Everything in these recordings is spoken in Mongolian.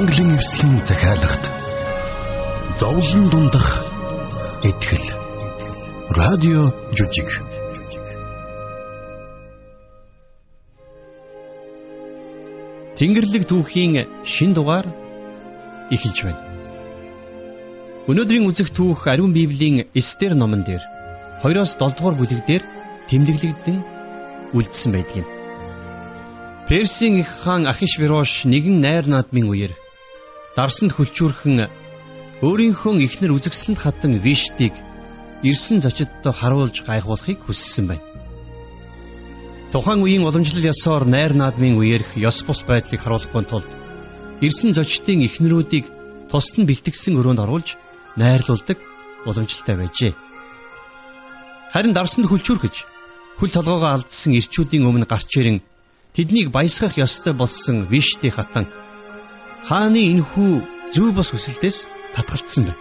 Манглын эвслийн захиалгад зовлон дундах итгэл радио жүжиг Тэнгэрлэг түүхийн шин дугаар эхэлж байна. Өнөөдрийн үзэх түүх Ариун Библийн Эстер номон дээр 2-оос 7 дугаар бүлэг дээр тэмдэглэгдэн үлдсэн байдаг юм. Персийн их хаан Ахишвирош нэгэн найр наадмын үеэр дарсанд хөлчүүрхэн өөрийнхөө эхнэр үзэгсэлэнд хатан Виштийг ирсэн зочидтой харуулж гайхуулахыг хүссэн байна. Тухайн үеийн уламжлал ёсоор найр наадмын үеэрх ёс бус байдлыг харуулахгүй тулд ирсэн зочдын эхнэрүүдийг тусад нь бэлтгэсэн өрөөнд оруулж найрлуулдаг уламжлалтай байжээ. Харин дарсанд хөлчүүрхэж хөл толгоогоо алдсан ирчүүдийн өмнө гарч ирэн тэднийг баясгах ёстой болсон Вишти хатан хааны энхүү зөв бос хүсэлтээс татгалцсан байна.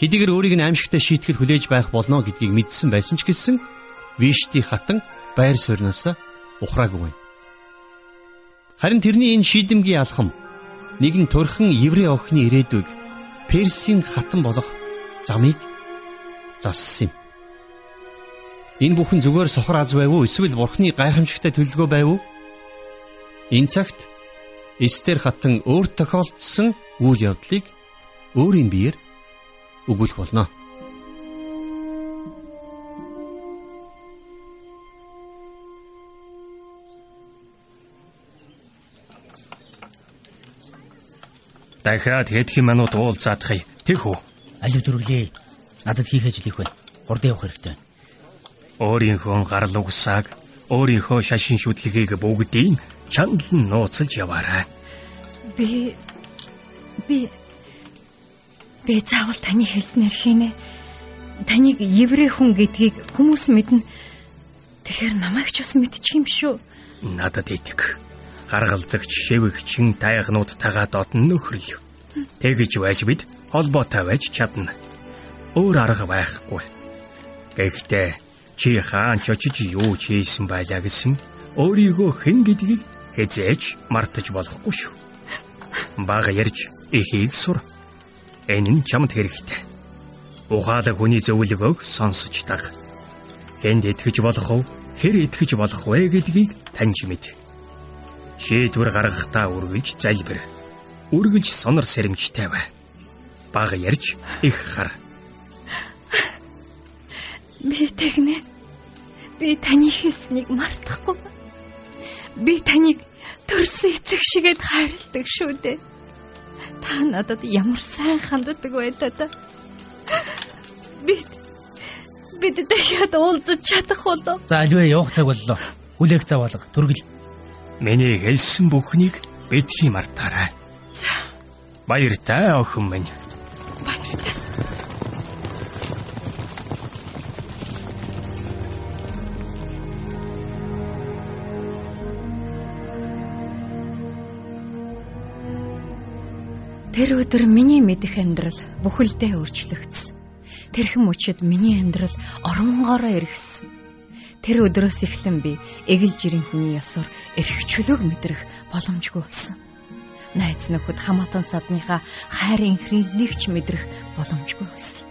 Хэдийгээр өөрийг нь аимшигтай шийтгэл хүлээж байх болно гэдгийг мэдсэн байсан ч гэсэн Вишти хатан байр суурьнаас ухраагүй байна. Харин тэрний энэ шийдэмгий алхам нэгэн турхан еврей охины ирээдүйг Персийн хатан болох замыг зассан юм. Энэ бүхэн зүгээр сохор аз байв уу эсвэл бурхны гайхамшигтай төлөвлөгөө байв уу? Энэ цагт Эстер хатан өөр тохиолдсон үйл явдлыг өөрийн биеэр өгүүлэх болно. Дахиад хэдхэн минут уулзаадахыг тийх үү? Алив дүрглээ. Надад хийх ажил их байна. Хурд явах хэрэгтэй. Өөрийнхөө гарал угсааг, өөрийнхөө шашин шүтлгийг бүгдийг чандлан нууцлж яваарай. Би би би заавал таны хэлснээр хийнэ. Таныг еврей хүн гэдгийг хүмүүс мэднэ. Тэгэхээр намайг ч бас мэдчих юм шүү. Надад итг. Гаргалзагч шивгчин тайгнуудтайгаа додн нөхрөл. Тэгж байж бид холбоотой байж чадна. Өөр арга байхгүй. Гэхдээ чи хаан ч очиж юу ч хийсэн байлаа гэсэн өөрийгөө хэн гэдгийг хязээж мартаж болохгүй шүү. Бага ярьж эхийг сур. Энэ нь чамд хэрэгтэй. Угаалаг хүний зөвлөгөөг сонсож даг. Хэнд итгэж болох вэ? Хэр итгэж болох вэ гэдгийг таньж мэд. Шийдвэр гаргахдаа үргэлж залбир. Үргэлж сонор сэрэмжтэй бай. Бага ярьж их хар. Би тэгнэ. Би таны хэлснийг мартахгүй. Би таныг төрсөн эцэг шигэд хайрладаг шүү дээ. Та надад ямар сайн ханддаг байлаа да. Бид бид дахиад уулзах чадах болов. За альвэ явах цаг боллоо. Хүлээх заваалга түргэл. Миний хэлсэн бүхнийг бидхий мартаарай. За Баяртай охин минь. баяртай. Тэр өдөр миний мэдих амьдрал бүхэлдээ өөрчлөгдсөн. Тэрхэн мөчөд миний амьдрал оронгоороо эргэсэн. Тэр өдрөөс эхлэн би эгэл жирийн хүний ёсоор эрх чөлөөг мэдрэх боломжгүй болсон. Найз нөхөд хамаатан садныхаа хайр инхрийллийг ч мэдрэх боломжгүй болсон.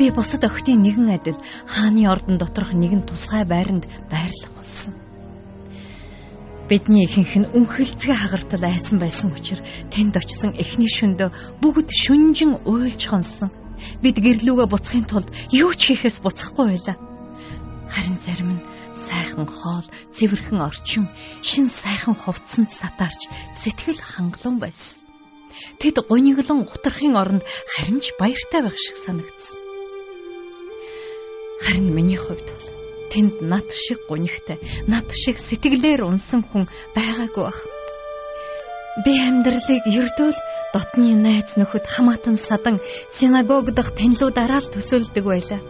Би бусад охидын нэгэн адил хааны ордон доторх нэгэн тусгай байранд байрлах болсон. Бидний ихэнх нь үнхэлцгээ хагартал айсан байсан учраас тэнд очисон эхний шөндөө бүгд шүнжин уйлж хонсон. Бид гэрлүүгээ буцахын тулд юу ч хийхээс буцахгүй байлаа. Харин зарим нь сайхан хоол, цэвэрхэн орчин, шин сайхан хувцсанд сатаарч сэтгэл хангалуун байсан. Тэд гониглон гутрахын оронд харин ч баяртай байх шиг санагдсан. Харин миний хувьд бол тэнд над шиг гунигтай, над шиг сэтгэлээр унсан хүн байгаагүй бах. Би амьдралыг ердөө л дотны найз нөхөд хамаатан садан синагог дах танилуудараа л төсөөлдөг байлаа.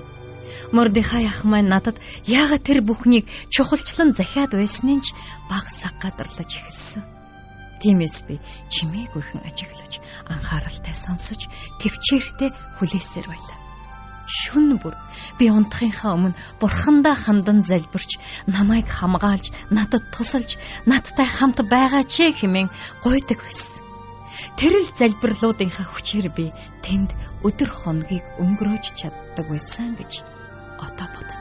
Мордихай ах маань надад яагаад тэр бүхнийг чухалчлан захиад байсныг ч баг саг гадарлаж эхэлсэн. Тиймээс би чимээгүйхэн ажиглаж анхааралтай сонсож төвчээртэй хүлээсээр байлаа. Шүн бүр би унтахынхаа өмнө бурхандаа хандан залбирч намайг хамгаалж надад тусалж надтай хамт байгаач хэмээн гуйдаг байсан. Тэрэл залбирлуудынхаа хүчээр би тэнд өдөр хоногийг өнгөрөөж чаддаг байсан гэж одоо боддог.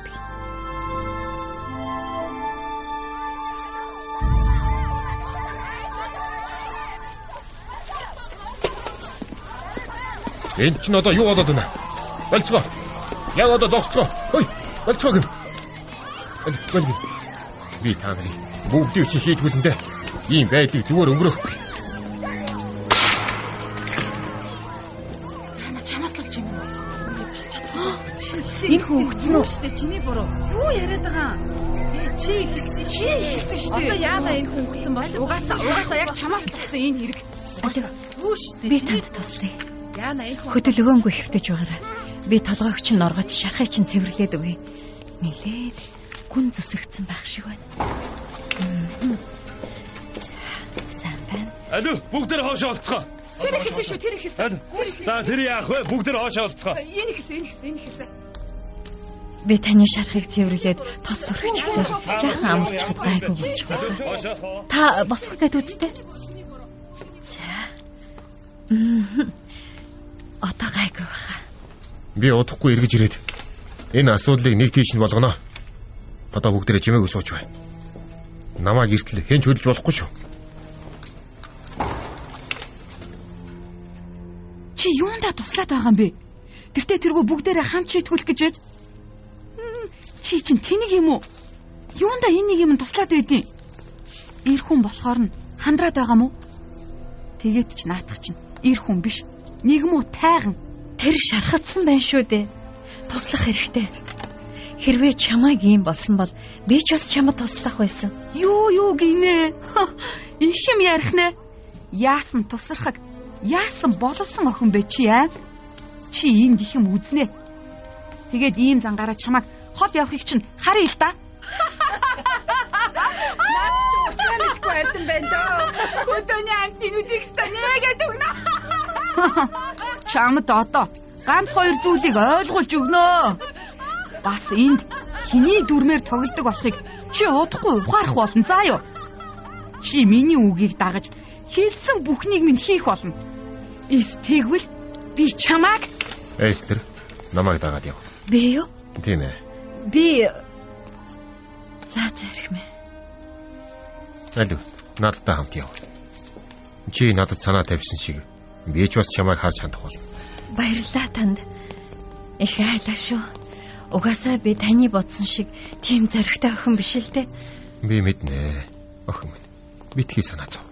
Энд чинь одоо юу болоод байна? Болцгоо. Яг одоо зогсцгоо. Хөөе, болцгоо гин. Болцгоо гин. Би та нарыг бүгдийг чинь шийдгүүлэндээ ийм байдлыг зүгээр өнгөрөх. Чамаас л юм уу? Энэ хүн өгцөн үү? Штэ чиний буруу. Юу яриад байгаа юм? Чи хэлсэн чи хэлсэн штэ. Одоо яалаа энэ хүн өгцөн бол угаасаа угаасаа яг чамаас цогсон энэ хэрэг. Алив. Юу штэ. Би танд туслая. Яана энэ хүн Хөдөлгөөнгүй хэвтэж байгаарай. Би толгойч нь оргож шархай чинь цэвэрлээд өгье. Нилээд гүн зүсэгцэн байх шиг байна. За, сайн байна. Алуу, бүгдээр хоошоо олцгоо. Тэр их хэлсэн шүү, тэр их хэлсэн. За, тэр яах вэ? Бүгдээр хоошоо олцгоо. Э, энэ их хэлсэн, энэ их хэлсэн, энэ их хэлсэн. Би таны шархыг цэвэрлээд тос төрчих гэсэн. Жаахан амарчхад гайгүй болчихлоо. Та босох гэд үзтээ. За. Мм. Отоо гайгүй байна. Би удахгүй эргэж ирээд энэ асуудлыг нэг тийш нь болгоно. Одоо бүгдээрээ жимээг сууч бай. Намайг эртэл хэн ч хөдөлж болохгүй шүү. Чи юундаа туслаад байгаа юм бэ? Гэртээ тэргүй бүгдээрээ хамт шийтгүүлэх гэж байж. Чи чинь тэнийг юм уу? Юундаа энэ нэг юм туслаад байдیں۔ Ир хүн болохоор нь хандраад байгаа мó? Тэгээд ч наадах чинь ир хүн биш. Нэгм үү тайган. Тэр шархацсан байх шүү дээ. Туслах хэрэгтэй. Хэрвээ чамайг ийм болсон бол би ч бас чамд туслах байсан. Юу юу гинэ? Их юм ярих нэ. Яасан тусрахаг? Яасан боловсон охин бэ чи аа? Чи ийм гих юм үзнэ. Тэгээд ийм зангаараа чамайг хол явахыг чинь харъя л да. Наад чи уучраа мэдгүй байсан байна дөө. Хөдөөний амтнуудыг станегээд өгнө. Чамд одоо ганц хоёр зүйлийг ойлгуулж өгнө. Бас энд хиний дүрмээр тоглодог болохыг чи удахгүй ухаарах болно заа юу? Чи миний үгийг дагаж хэлсэн бүхнийг минь хийх болно. Эс тэгвэл би чамааг Эстер, намайг дагаад яв. Би юу? Тийм ээ. Би За зэрэгмэ. Алуу, надтай хамт яв. Чи надад санаа тавьсан шиг би ч бас чамайг харж хандах болно. Баярлалаа танд. Их айлаа шүү. Угаасаа би таны бодсон шиг тийм зоригтой охин биш л дээ. Би мэднэ. Охин минь. Битгий санаа зов.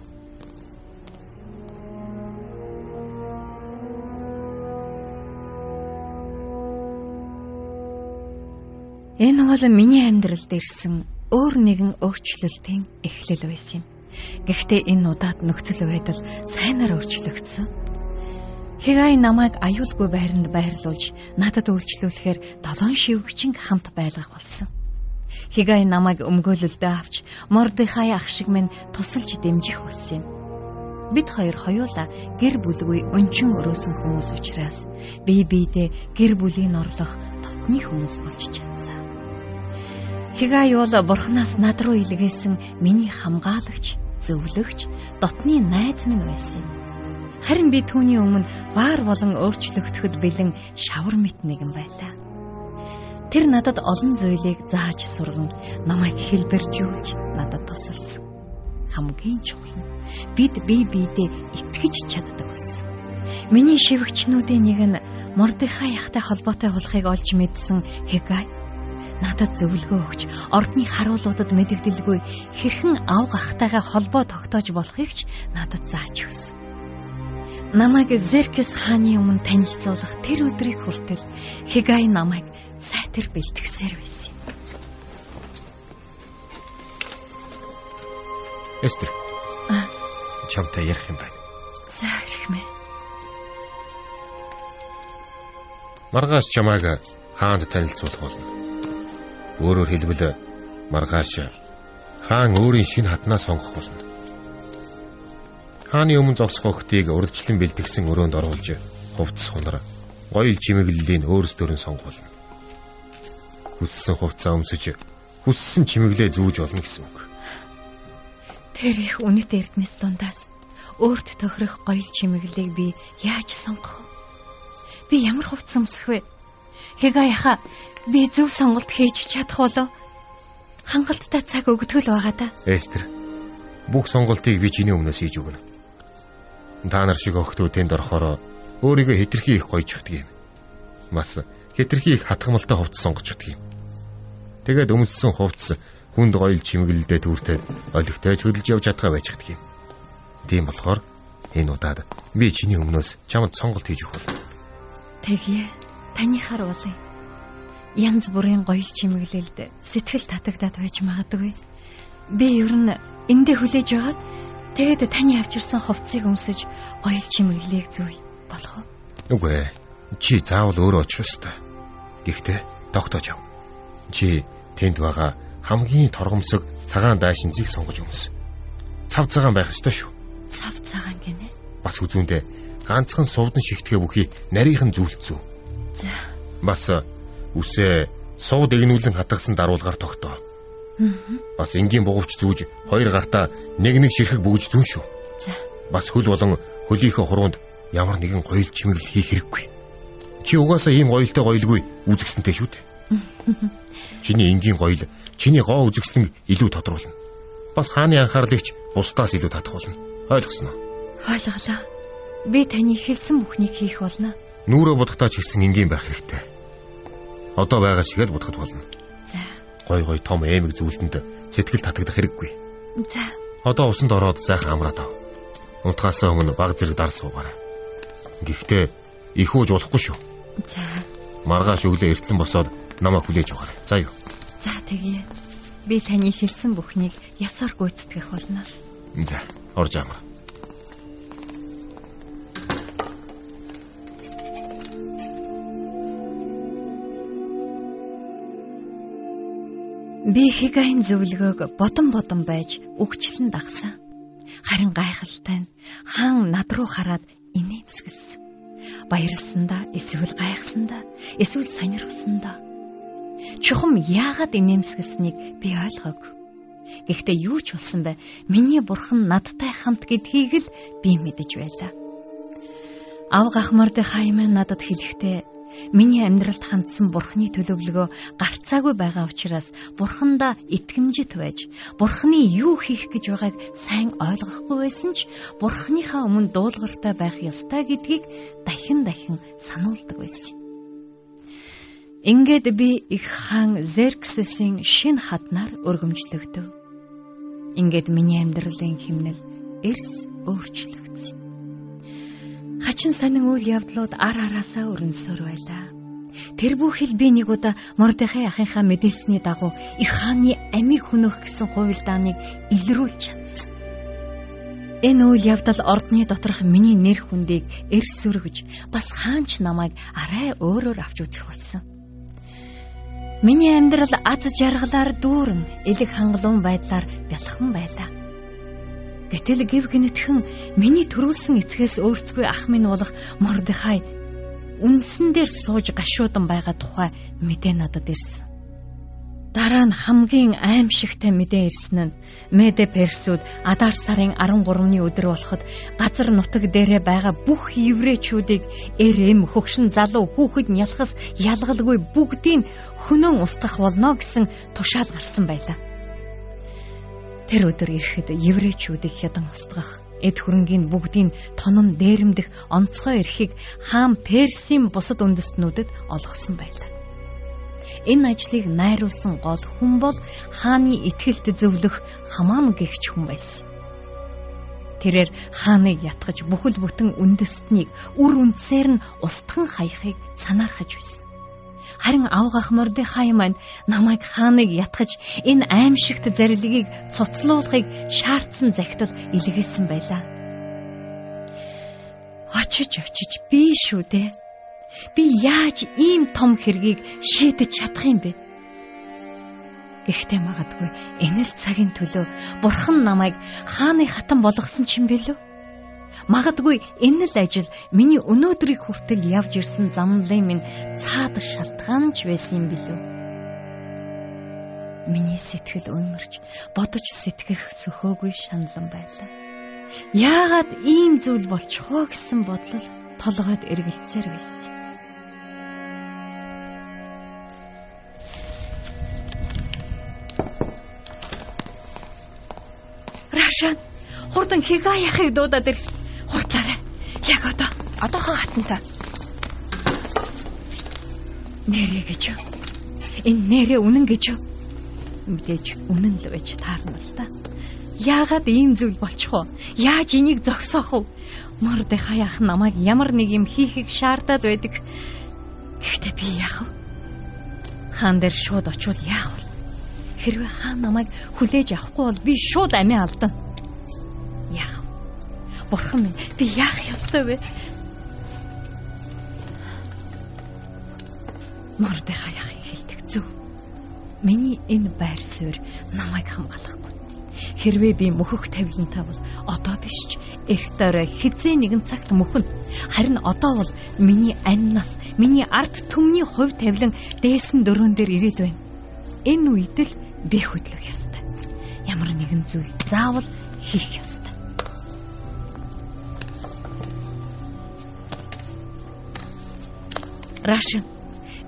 Энэ бол миний амьдралд ирсэн өөр нэгэн өөрчлөлтийн эхлэл байсан юм. Гэхдээ энэ удаад нөхцөл байдал сайнаар өөрчлөгдсөн. Хэгай намайг аюулгүй байранд байрлуулж надад үйлчлүүлэхээр долоон шивгчин хамт байлгах болсон. Хэгай намайг өмгөөлөлдөө авч Мордехай ах шиг минь тусалж дэмжих болсон юм. Бид хоёр хоёулаа гэр бүлгүй өнчин өрөөсөн хүмүүс учраас бие биедээ гэр бүлийн орлох дотны хүмүүс болж чадсан. Хигай бол бурхнаас над руу илгээсэн миний хамгаалагч, зөвлөгч, дотны найз минь байсан юм. Харин би түүний өмнө баар болон өөрчлөгдөхөд бэлэн шавар мэт нэгэн байлаа. Тэр надад олон зүйлийг зааж сурган намайг хэлбэржүүлж надад тусалсан. Хамгийн чухал нь бид бие биедээ итгэж чаддаг болсон. Миний шивгчнүүдийн нэг нь Мордехай ахтай холбоотой болохыг олж мэдсэн Хегай надад зөвлөгөө өгч ордны харуулуудад мэдэгдэлгүй хэрхэн ав гахтайгаа холбоо тогтоож болохыг ч надад зааж өгсөн. Намайг Зеркес хааны өмнө танилцуулах тэр өдрийг хүртэл Хигай намайг сайтар бэлтгэсээр байсан юм. Эстер. Чамтай ярих юм байна. За ирхмэ. Маргааш чамайг хаанд танилцуулах болно. Өөрөөр хэлбэл маргааш хаан өөрийн шинэ хатнаа сонгох болно. Хааны өмнө зогсох охтыг урдчлан бэлтгэсэн өрөөнд оруулж хувцас хунар гоёл чимэглэлийн өөрс дөрөн сонгох болно. Хүссэн хувцас өмсөж хүссэн чимэглээ зүүж болно гэсэн үг. Тэр их үнэт эрдэнэс дундаас өөрт тохирох гоёл чимэглэлийг би яаж сонгох вэ? Би ямар хувцас өмсөх вэ? Хэгаяха би зөв сонголт хийж чадах болов? Хангалттай цаг өгдөг л байгаа да. Эстер. Бүх сонголтыг би чиний өмнөөс хийж өгнө. Та нар шиг охтууд тэнд орохоор өөрийгөө хэтэрхий их гоёжчихдаг юм. Бас хэтэрхий их хатгамалтай хувцас сонгочихдаг юм. Тэгээд өмссөн хувцас хүнд гоёл чимэглэлдээ түүртэй олигтой чөлж явж чадгаа байждаг юм. Тийм болохоор энэ удаад би чиний өмнөөс чамд сонголт хийж өгөх болно. Тэгье. Таны хар уулын. Янз бүрийн гоёл чимэглэлд сэтгэл татагдаад байж магадгүй. Би ер нь эндээ хүлээж байгаад тэгээд таны авчирсан хувцсыг өмсөж гоёл чимэглэлийг зүй болох уу? Үгүй ээ. Чи заавал өөрөө очих ёстой. Гэхдээ тогтоож яв. Чи тэнд байгаа хамгийн торгомсог цагаан даашинзыг сонгож өмс. Цав цагаан байх ёстой шүү. Цав цагаан гинэ. Бас үзүүндээ ганцхан сувдан шигтгэе бүхий нарийнхан зүйлцүү. За. Бас үсээ сууд игнүүлэн хатгасан даруулгаар тогтоо. Бас энгийн бугууч зүүж хоёр гартаа нэг нэг ширхэг бөгж зүүн шүү. За. Бас хөл болон хөлийнхөө хуруунд ямар нэгэн гоёл чимэглэл хийх хэрэггүй. Чи угаасаа ийм гоёлтой гоёлгүй үзэгсэнтэй шүү дээ. Чиний энгийн гоёл чиний гоо үзэгслэн илүү тодруулна. Бас хааны анхаарлыгч бусдаас илүү татах болно. Ойлгосноо? Ойлголоо. Би таны хэлсэн бүхнийг хийх болно. Нүүрөө будагтаа ч гэсэн энгийн байх хэрэгтэй. Одоо байгаа шиг л будахд болно. За. Гой гой том эмэг зүйлдэнд сэтгэл татагдах хэрэггүй. За. Одоо усанд ороод зайхан амраад ав. Унтахаас өмнө баг зэрэг дар суугаарай. Гэхдээ их ууж болохгүй шүү. За. Маргааш өглөө эртлэн босоод намайг хүлээж аваарай. За юу. За тэгье. Би таны хэлсэн бүхнийг ясаар гүйцэтгэх болно. За, орж амра. Би хигайн зөвлөгөөг бодон бодон байж өгчлэн дагсан. Харин гайхалтай нь хаан над руу хараад инээмсэглэсэн. Баярлсандаа эсвэл гайхсандаа эсвэл сонирхсандаа чухам яагаад инээмсэглэснийг би ойлгоогүй. Гэхдээ юу ч болсон бай миний бурхан надтай хамт гэдгийг л би мэдэж байлаа. Ав гахмарды хаймаа надад хэлэхдээ Миний амьдралд хандсан бурхны төлөвлөгөө гарцаагүй байгаа учраас бурхандаа итгэмжит байж бурхны юу хийх гэж байгааг сайн ойлгохгүй байсан ч бурхныхаа өмнө дуулууртай байх ёстой гэдгийг дахин дахин сануулдаг байсан. Ингээд би их хаан Зерксесийн шин хатнаар өргөмжлөгдөв. Ингээд миний амьдралын химнэл эрс өөрчлөгдсөн. Хачин сонин үйл явдлууд ар араасаа өрнөсөр байлаа. Тэр бүхэл би нэг удаа Мордехай ахынхаа мэдээлсний дагуу их хааны амийг хөнөөх гэсэн хувилдааныг илрүүлж чадсан. Энэ үйл явдал ордны доторх миний нэр хүндийг эрс өргөж бас хаанч намайг арай өөрөөр авч үзэх болсон. Миний амьдрал аз жаргалаар дүүрэн элэг хангалуун байдлаар бялхан байлаа. Гэтэл гів гинэтхэн миний төрүүлсэн эцгээс өөрцгүй ах минь болох Мордехай үнсэн дээр сууж гашуудан байгаа тухай мэдээ надад ирсэн. Дараа нь хамгийн аимшигтай мэдээ ирсэн нь Меде Персүүд Адар сарын 13-ны өдөр болоход газар нутаг дээрээ байгаа бүх еврейчүүдийг эрэм хөгшин залуу хүүхэд нялхас ялгалгүй бүгдийг хөнөн устгах болно гэсэн тушаал гарсан байлаа. Тэр өдөр ирэхэд еврейчүүдийг хядан устгах эд хөрөнгийн бүгдийн тонон дээрэмдэх онцгой эрхийг хаан Персийн бусад үндэстнүүдэд олгосон байлаа. Энэ ажлыг найруулсан гол хүн бол хааны итгэлд зөвлөх хамаан гэгч хүн байсан. Тэрээр хааныг ятгах бүхэл бүтэн үндэстнийг үр үндсээр нь устган хаяхыг санаархаж байсан. Харин авгах Мордехай маань намайг хааныг ятгах энэ аимшигт зарилгийг цуцлуулахыг шаардсан загтал илгээсэн байлаа. Очиж очиж би шүү дээ. Би яаж ийм том хэргийг шийдэж чадах юм бэ? Гэхдээ магадгүй энэ л цагийн төлөө бурхан намайг хааны хатан болгосон ч юм бэлүү? Магадгүй энэ л ажил миний өнөөдрийг хүртэл явж ирсэн замлын минь цаад шалтгаан ч байсан юм билүү. Миний сэтгэл уймарч бодож сэтгэх сөхөөгүй шаналан байлаа. Яагаад ийм зүйл болчихоо гэсэн бодлол толгойд эргэлцээр байсан. Рашан хурдан хигаяхыг дуудаад ир. Яг одоо одоохон хатантай. Нэрэ гэж. Энэ нэрэ үнэн гэж. Мэдээж үнэн л байж таарна л да. Яагаад ийм зүйл болчих вэ? Яаж энийг зогсоох вэ? Мордэ хаяах намайг ямар нэг юм хийхийг шаардаад байдаг. Гэхдээ би яах вэ? Хаан дээр шууд очивол яах вэ? Хэрвээ хаан намайг хүлээж авахгүй бол би шууд амиа алдана. Яах? Бурхан минь би яах ёстой вэ? Мордэ хаяахын хэлдэг зөв. Миний энэ байр суурь намайг хамгаалахгүй. Хэрвээ би мөхөх тавилантай бол одоо биш ч эрт орой хизээ нэгэн цагт мөхөн. Харин одоо бол миний амнаас, миний ард түмний хувь тавилан дээсэн дөрөөн дээр ирээд байна. Энэ үед л би хөдлөх ёстой. Ямар нэгэн зүйл заавал хийх ёстой. Рашин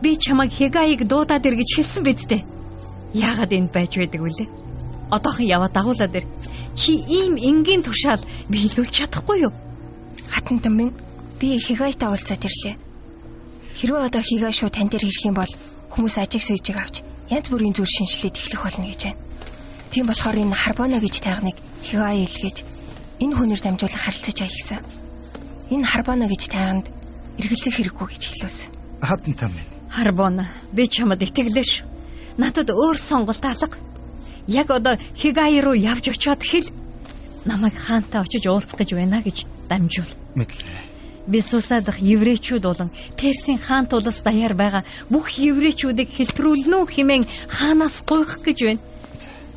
би чамайг хэгаяыг дуудаад ир гэж хэлсэн биз дээ. Яагаад энд байж байдаг вүлээ? одоохон яваад дагуулад ир. Чи ийм энгийн тушаал биелүүлж чадахгүй юу? Хатантан минь би хигайтай уулзаад ирлээ. Хэрвээ одоо хигай шууд тань дээр ирэх юм бол хүмүүс ажиг сэжиг авч янз бүрийн зүйл шинжилээд эхлэх болно гэж байна. Тийм болохоор энэ харбона гэж тайганыг хигай илгээж энэ хүнээр дамжуулан харилцаж ая гэсэн. Энэ харбона гэж тайганд эргэлзэх хэрэггүй гэж хэлвэсэн. Хатантан минь. Харбона би чамд итгэлээ шүү. Надад өөр сонголт алга яг одоо Хигай руу явж очиод хэл намайг хаантай очиж уулзах гэж байна гэж дамжуул. Мэдлээ. Би сусаадах еврейчүүд болон Персийн хаан тулас даяар байгаа бүх еврейчүүдийг хэлтрүүлнэ үү хэмээн хаанаас гуйх гэж байна.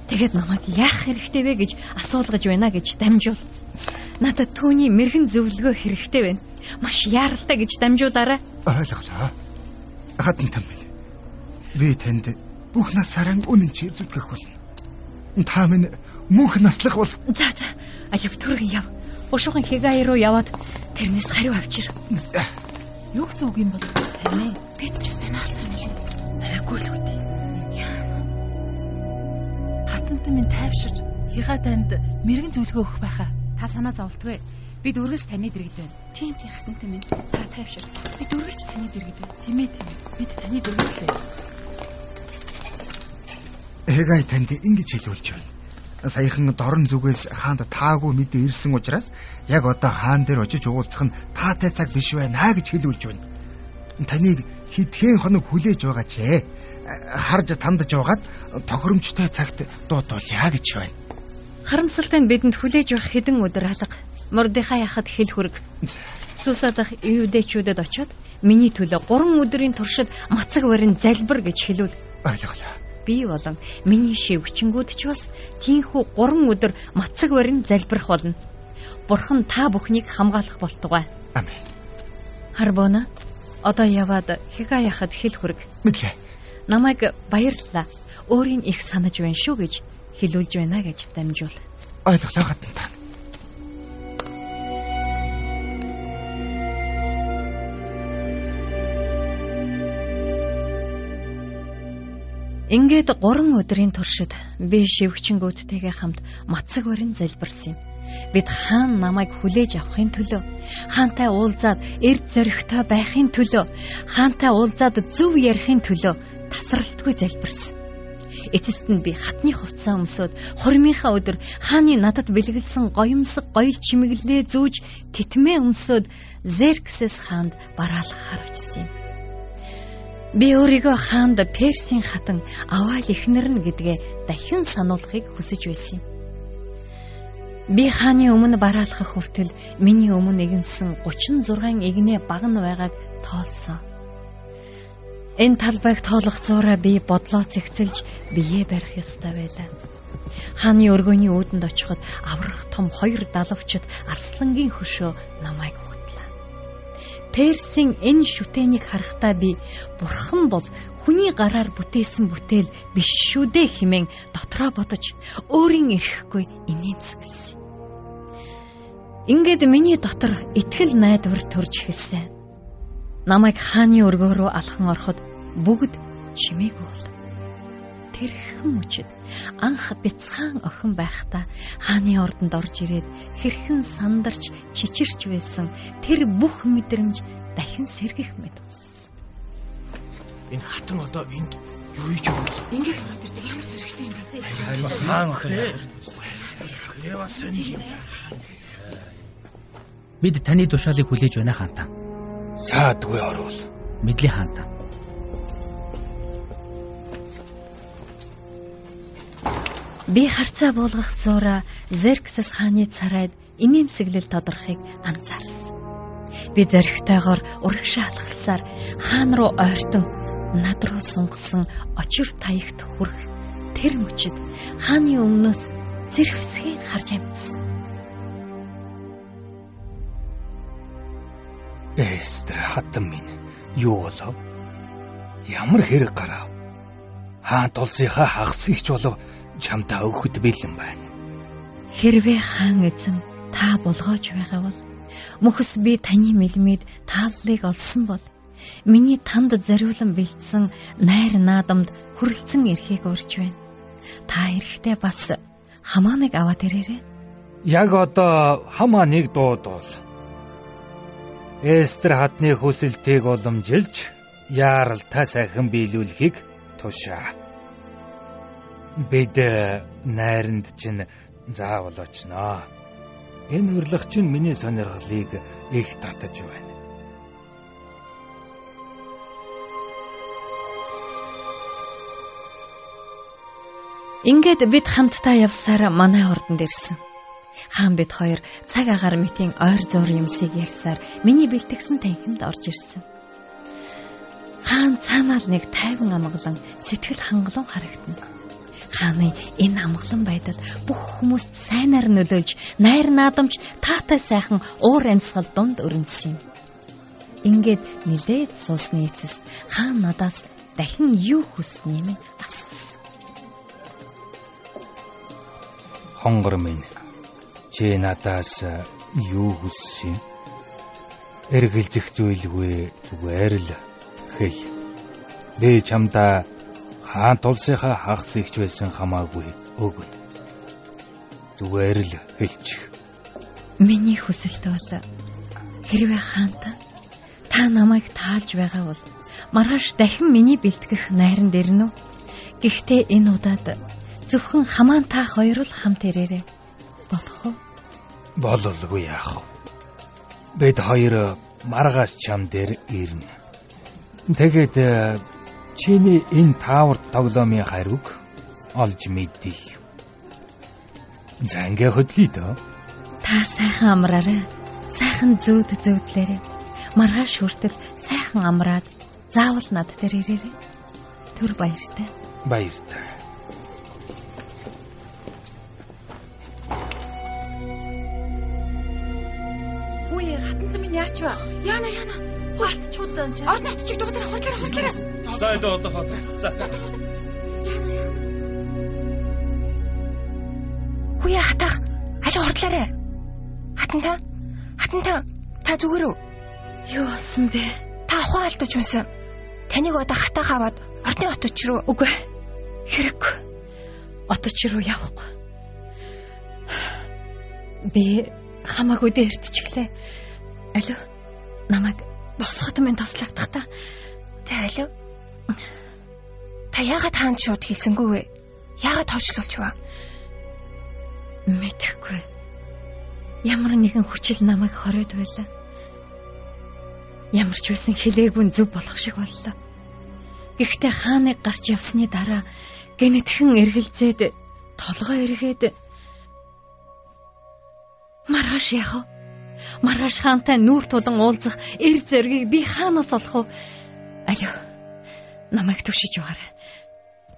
Тэгэд намайг яах хэрэгтэй вэ гэж асуулгаж байна гэж дамжуул. Надад түүний мэрэгэн зөвлөгөө хэрэгтэй байна. Маш яаралтай гэж дамжуулаарай. Ойлголоо. Хатан там байна. Би танд бүх насаараа үнэн чи зүтгэх болно. Та минь мөнх наслах бол За за алив түргэн яв. Ушуухан хигай руу яваад тэрнээс хариу авчир. Юу гэсэн үг юм бол тань бид ч сайн хаалтай юм. Арайгүй л үгүй. Хатантай минь тайвшир. Хига танд мэрэгэн зөвлөгөө өгөх байхаа. Та санаа зовлтгүй. Бид үргэлж таны дэргэд байна. Тийм тийм хатантай минь. Та тайвшир. Бид үргэлж таны дэргэд байна. Тийм ээ тийм. Бид таны дэргэд байна. Хэгай танд ингэж хэлүүлж байна. Саяхан дорн зүгээс хаанд таагүй мэдээ ирсэн учраас яг одоо хаан дээр очиж уулзах нь таатай цаг биш байна гэж хэлүүлж байна. Таныг хэдхэн хоног хүлээж байгаа ч ээ. Харж тандж байгаад тохиромжтой цагт дуудуулъя гэж байна. Харамсалтай нь бидэнд хүлээж явах хэдэн өдөр алга. Мордехай яхад хэл хүрэг. Сусадах иудэчүүдэд очиод миний төлөө 3 өдрийн туршид мацаг барин залбир гэж хэлвэл Ойлголоо. би болон миний шивгчэнгүүд ч бас тийхүү 3 өдөр мацаг барин залбирах болно. Бурхан та бүхнийг хамгаалах болтугай. Амен. Харбона одоо яваад хига яхад хэл хүрэг. Мэдлээ. Намайг баярлалаа. Өөрийн их санаж байна шүү гэж хэлүүлж байна гэж дамжуул. Ойлголоо хатан та. Ингээд 3 өдрийн туршид би шивгчэнгүүдтэйгээ хамт мацаг барин залбирсан юм. Бид хаан намайг хүлээж авахын төлөө, хаантай уулзаад эрд зоригтой байхын төлөө, хаантай уулзаад зөв ярихын төлөө тасралтгүй залбирсан. Эцэст нь би хатны хувцас өмсөд хормынхаа өдөр хааны надад бэлгэлсэн гоёмсог гоёл чимэглэлээ зүүж титмээ өмсөд Зерксес хаанд бараалгахаар очсон юм. Би өөрийгөө хаанд Персийн хатан аваал ихнэр нь гэдгээ дахин сануулахыг хүсэж байсан юм. Би хааны өмнө бараалхах хүртэл миний өмнө игэнсэн 36 игнээ багн байгааг тоолсон. Энэ талбайг тоолох зуураа би бодлоо цэгцэлж бие барих ёстой байлаа. Хааны өргөний өөдөнд очиход аврах том хоёр далавчд арслангийн хөшөө намайг Персийн энэ шүтэнийг харахтаа би бурхан бол хүний гараар бүтээсэн бүтээл биш шүү дээ хэмээн дотроо бодож өөрийн эрхгүй инээмсэглэсэн. Ингээд миний дотор итгэл найдвар төрж эхэлсэн. Намайг хааны өргөө рүү алхан ороход бүгд чимээгүй бол. Тэрхэн мөчөд анх бяцхан охин байхдаа хааны ордонд орж ирээд хэрхэн сандарч чичирч байсан тэр бүх мэдрэмж дахин сэргэх мэт болсон. Энэ хатан одоо энд юу хийж байгаа вэ? Ингээд ирдэг ямар ч хэрэгтэй юм бэ те. Хаан охин. Яа сони. Бид таны тушаалыг хүлээж байна хаантаа. Саадгүй орвол. Мэдлийн хаантаа. Би харцаа буулгах зуура Зерксэс хааны царайд инээмсэглэл тодорхыг анзаарсан. Би зоригтойгоор урагшаа алхалсаар хаан руу ойртон над руу сунгалсан очир таягт хүрэх тэр мөчид хааны өмнөөс зэрвсгийг харж амжсан. Эстер хатан минь юу болов? Ямар хэрэг гарав? Хаан тулсынхаа хагасыг ч болов чамдаа өгөхөд бэлэн байна. Хэрвээ хаан эзэн та болгоож байгаа бол мөхс би таны мэлмид тааллыг олсон бол миний танд зориулан бэлдсэн найр наадамд хүрэлцэн ирэхийг урьж байна. Та эрэхтэй бас хамааныг аваад ирээрэй. Яг одоо хамаа нэг дуудвал Эстер хатны хүсэлтийг уламжилж яаралтай сайхан биелүүлэхийг тушаа. Бид найранд чинь заавал очноо. Энэ урилга чинь миний сонирхлыг их татаж байна. Ингээд бид хамтдаа явсаар манай ордонд ирсэн. Хаан бид хоёр цаг агаар мэтийн ойр зур юмсыг ярьсаар миний бэлтгэсэн танхимд орж ирсэн. Хаан цаанаал нэг тайван амгалан сэтгэл хангалуун харагдана. Хааны энэ амгалан байдал бүх хүмүүст сайнаар нөлөөлж, найр наадамж таатай сайхан уур амьсгал дунд өрнөсөн юм. Ингээд нилээд суусны эцэст хаан надаас дахин юу хүснэ юм асуусан. Хонгор минь Чи надаас юу хүссэн? Эргэлзэх зүйлгүй зүгээр л хэл. Би чамда хаан тулсынхаа хагас ихч байсан хамаагүй өгнө. Зүгээр л хэлчих. Миний хүсэлт бол хэрвээ хаанта та намайг таалж байгаа бол маргааш дахин миний бэлтгэх найран дэрнэ үү? Гэхдээ энэ удаад зөвхөн хамаан та хоёр л хамт ирээрэй. Болох уу? Бололгүй яах вэ? Бид хоёр маргаас чам дээр ирнэ. Тэгээд чиний энэ таавар тоглоомын хариуг олж мэдээ. За ингээ хөдлөе дөө. Та сайхан амраарай. Сайхан зүүд зүүдлээрэй. Маргааш хүртэл сайхан амраад заавал над дээр ирээрэй. Түр баяртай. Баяртай. Яач вэ? Яна яна. Хурд чууд юм чи. Орд натчиг дугаараа хурдлаараа хурдлаараа. За энэ одоо хот. За за. Яна яна. Хүүе хатах. Аль хурдлаараа. Хатанта. Хатанта. Та зүгээр үү? Юу болсон бэ? Та ухаан алдаж унсан. Таныг одоо хатаах аваад ордны хотч руу үгүй. Хэрэггүй. Оточ руу явахгүй. Би хамаагүй дээртчихлээ. Алуу. Намайг босгоход минь тослогдох та. За алуу. Та яагаад хаанд шууд хэлсэнгүй вэ? Яагаад тоочлуулч вэ? Мэдэхгүй. Ямар нэгэн хүчил намайг хориод байлаа. Ямар ч байсан хилээгүй зөв болох шиг боллоо. Гэхдээ хааныг гарч явсны дараа гэнэтхэн эргэлзээд толгой эргээд маргааш яах вэ? маргааш хаантай нүүр тулан уулзах эр зэргийг би хаанаас олох вэ? Алио. Намайг төвшиж байгаарай.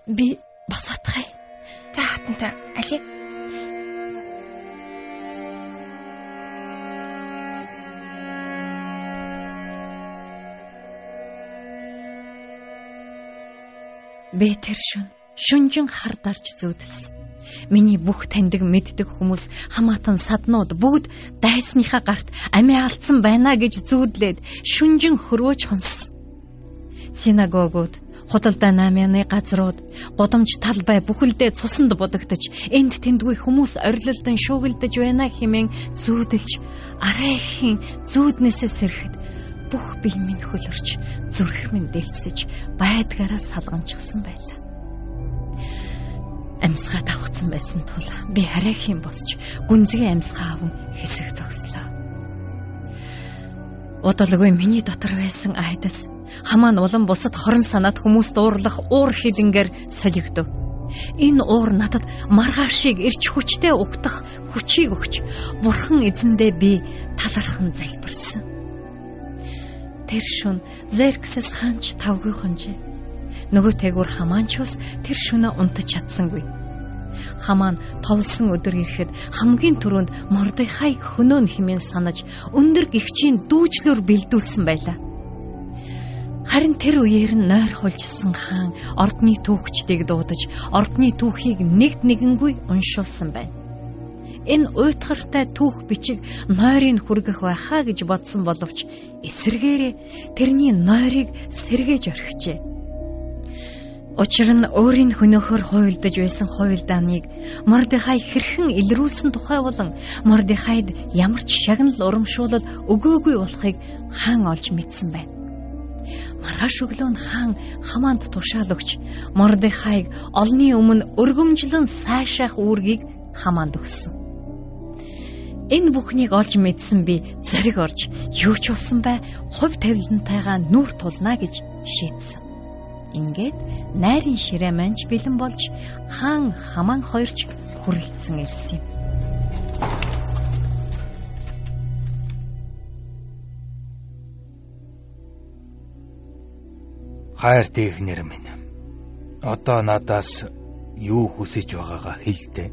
Би босоотхай. За хатантай. Али. Би тэр шүн шүнжин хар дарж зүудэлсэн. Миний бүх таньдаг мэддэг хүмүүс хамаатан саднууд бүгд дайсныхаа гарт амиа алдсан байна гэж зүүдлээд шүнжин хөрвөөж хонсон. Синагогууд худалдаа намяны газрууд гудамж талбай бүхэлдээ цусанд будагдаж энд тэндгүй хүмүүс орилолдон шуугилдаж байна хэмээн зүүдэлж арайхийн зүүднээсээ сэрэхэд бүх бие минь хөлөрч зүрх минь дэлсэж байдгаараа салгамжсан байлаа. Амьсгаа давхцсан байсан тул би харайхийн босч гүнзгий амьсгаа аван хэсэг зогслоо. Удалгүй миний дотор байсан айдас хамаа нь улам бусад хорон санаад хүмүүс дуурлах уур хилэнгээр солигдов. Энэ уур надад маргаашийг ирч хүчтэй угтах хүчийг өгч бурхан эзэндээ би талархан залбирсан. Тэр шүн Зерксэс хаанч тавгүй хонжээ. Нөгөө тэгүр хамаанч бас тэр шөнө унтаж чадсангүй. Хамаан товлсон өдөр ирэхэд хамгийн түрүүнд Мордехай хөнөөн хэмээн санаж өндөр гихчийн дүүжлөөр бэлдүүлсэн байлаа. Харин тэр үеэр нь нойр хулжсан хаан ордны түүхчдийг дуудаж ордны түүхийг нэгд нэгэнгүй уншуулсан байна. Энэ уйтгартай түүх бичиг нойрыг хүргэх байхаа гэж бодсон боловч эсэргээрээ тэрний нойрыг сэргээж орхижээ. Учир нь өөрийн хөнөөхөр хуйлдаж байсан хуйлдааныг Мордехай хэрхэн илрүүлсэн тухай болон Мордехайд ямар ч шагнал урамшуулал өгөөгүй болохыг хаан олж мэдсэн байна. Маргааш өглөө нь хаан хамаанд тушаал өгч Мордехайг олны өмнө өргөмжлөн сайшаах үүргийг хамаанд өгсөн. Энэ бүхнийг олж мэдсэн би зэрэг орж юу ч болсон бай хувь тавилантайгаа нүр тулна гэж шийдсэн. Ингээд найрын ширээ манж бэлэн болж хаан хамаан хоёрч хүрэлцэн ирсэн юм. Хайр тэхнэр минь. Одоо надаас юу хүсэж байгаагаа хэлдэ.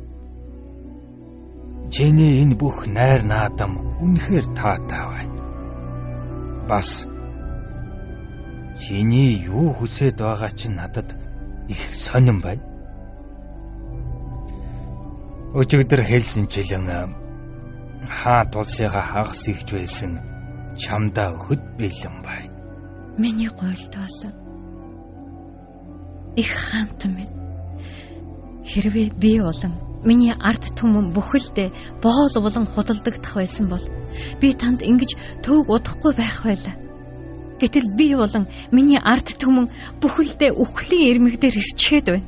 Чиний энэ бүх найр наадам үнэхээр таатай байна. Бас чиний юу хүсэж байгаа чинь надад их сонирн байна. Өчигдөр хэлсэнчлэн хаа тулсыгаа хагас ихж байсан чамдаа өгөхөд бэлэн байна. Миний гойлтол их хаантан минь. Хэрвээ би болон миний ард түмэн бүхэлдээ боол болон худалдагдах байсан бол би танд ингэж төөг удахгүй байх байлаа. Гэтэл би болон миний ард түмэн бүхэлдээ үхлийн ирмэгдэр ирчээд байна.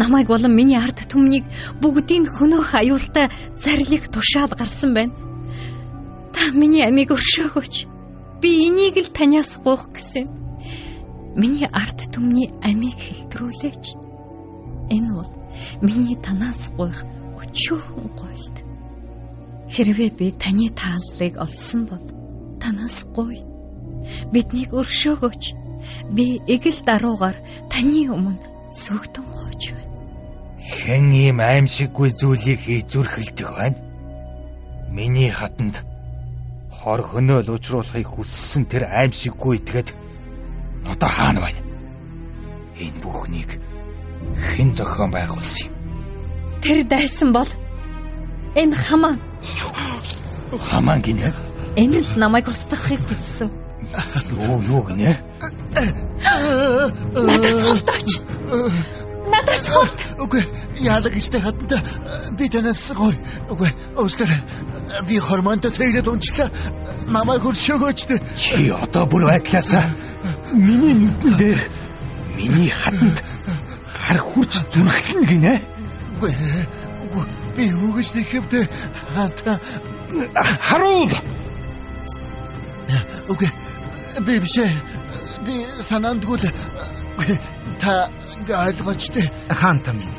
Намайг болон миний ард түмнийг бүгдийг хөнөөх аюултай зарлиг тушаал гарсан байна. Та миний амийг өршөөгөөч. Би энийг л танаас гуйх гэсэн. Миний арт түмний амийг хэлтрүүлээч. Энэ бол миний танаас гуйх өчүүхэн гойлд. Хэрвээ би таны тааллыг олсон бол танаас гуй. Биднийг өршөөгөөч. Би эгэл даруугаар таны өмнө сөгдөн гойж байна. Хэн ийм аимшиггүй зүйлийг хийж зүрхэлдэг байна? Миний хатанд хор хөнөөл учруулахыг хүссэн тэр аимшиггүй итгээд Одоо хаана байна? Энэ бүхнийг хэн зохион байгуулсан юм? Тэр дайсан бол энэ хамаа. Хамаа гинэ. Энэ л намайг устгахыг хүссэн. Юу юу гинэ? Надаас ховтооч. Надаас ховт. Үгүй яадаг гэжтэй хатанда би танаас гой. Үгүй ууслаар би хормонд тэгээд унчлаа. Намайг хөршөөгөөч. Чи одоо бүр байдлаасаа Миний нүдэн дээр миний хатанд хар хурц зүрхлэн гинэ. Үгүй үгүй би үгэж нэхэвдэ хата харуул. Үгүй би бишээ би санаандгүй л та ойлгооч тээ. Хаан та минь.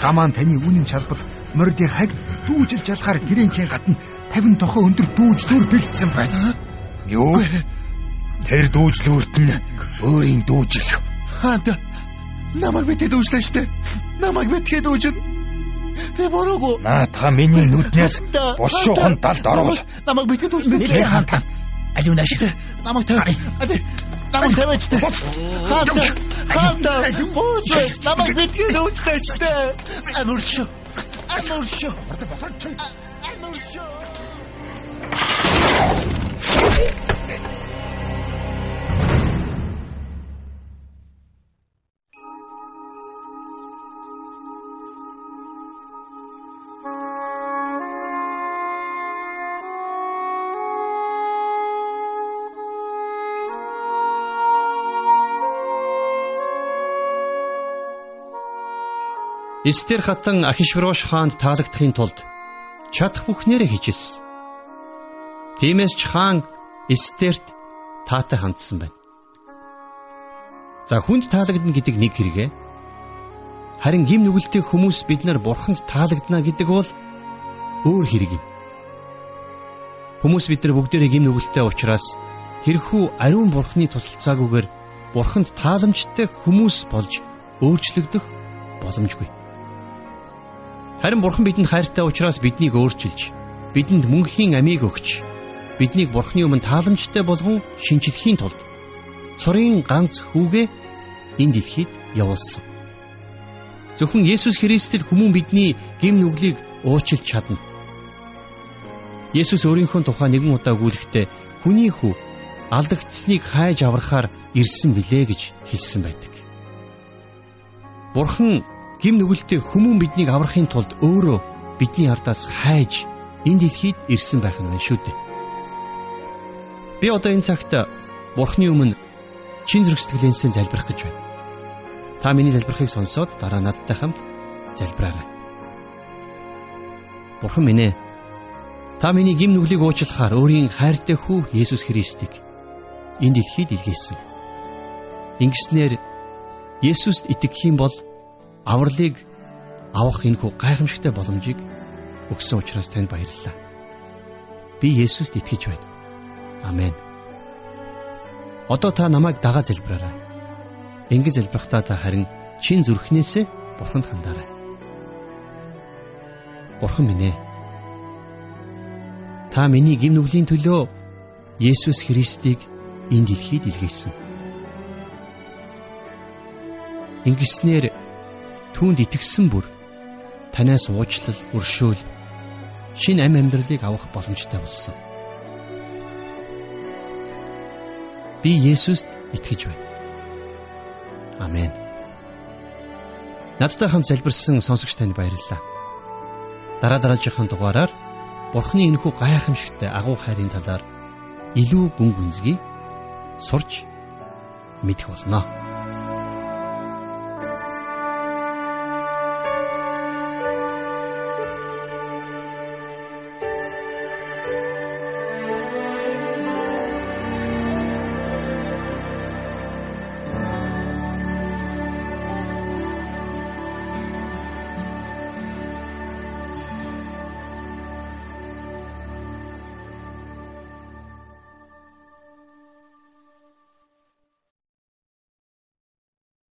Тамаан таны үнэн чалбал мордын хаг дүүжил жалахаар гэрэнхийн гадна 50 тохоо өндөр дүүжлүүр бэлдсэн байна. Юу? Тэр дүүжлүүрт нь өөрийн дүүжил. Хаад намайг битээ дүүжлээ штэ. Намайг битээ дүүжин. Би бороогүй. Наатха миний нүднээс бушуухан далд орвол намайг битээ дүүжлээ. Нэлээ хаантаа. Алиун ашиг. Намайг тавь. Аби намайг тавьж тэ. Хаантаа. Хаантаа. Бууч. Намайг битээ дүүжлээ штэ. Амурш. Амарш. Ордог болооч. Эстер хатан Ахишврош хаанд таалагдахын тулд чадах бүхнээрээ хийжсэн. Тиймээс ч хаан Эстерт таатай хандсан байна. За хүнд таалагдана гэдэг нэг хэрэгэ. Харин гим нүгэлтэй хүмүүс бид нар бурханд таалагдана гэдэг бол өөр хэрэг юм. Хүмүүс бид нар бүгдээрээ гим нүгэлтэй учраас тэрхүү ариун бурхны тусалцаагүйгээр бурханд тааламжтай хүмүүс болж өөрчлөгдөх боломжгүй. Харин Бурхан бидэнд хайртай учраас биднийг өөрчилж, бидэнд мөнхийн амийг өгч, биднийг Бурханы өмнө тааламжтай болгон шинжлэхийн тулд цорын ганц хүүгээ энэ дэлхийд явуулсан. Зөвхөн Есүс Христэд хүмүүн бидний гим нүглийг уучлж чадна. Есүс өөрийнхөө тухай нэгэн удаа гүйлэхдээ хүний хүү алдагдсныг хайж аврахаар ирсэн билээ гэж хэлсэн байдаг. Бурхан гим нүгэлтэй хүмүүн биднийг аврахын тулд өөрөө бидний ардаас хайж энэ дэлхийд ирсэн байх нь шүү дээ. Би одоо энэ цагт Бурхны өмнө чин зэрэг сэтгэлээсээ залбирах гэж байна. Та миний залбирахыг сонсоод дараа надтай хамт залбираарай. Бурхан минь ээ. Та миний гим нүглийг уучлахаар өөрийн хайртай хүү Есүс Христийг энэ дэлхийд илгээсэн. Ингэснээр Есүст итгэх юм бол авралыг авах энэхүү гайхамшигтай боломжийг өгсөн учраас танд баярлалаа. Би Есүст итгэж байна. Амен. Одоо та намайг дагаа залбираарай. Ингэж залбирахдаа та харин чин зүрхнээсээ Бурханд хандаарай. Бурхан минь ээ. Та миний гим нүглийн төлөө Есүс Христийг энэ дэлхийд илгээсэн. Ингэснээр түүнд итгэсэн бүр танаас уучлал, өршөөл, шин ам амьдралыг авах боломжтой болсон. Би Есүст итгэж байна. Амен. Надтай хамт залбирсан сонсогч танд баярлалаа. Дараа дараагийн дугаараар Бурхны энэхүү гайхамшигтай агуу хайрын талаар илүү гүн гүнзгий сурч мэдэх болно.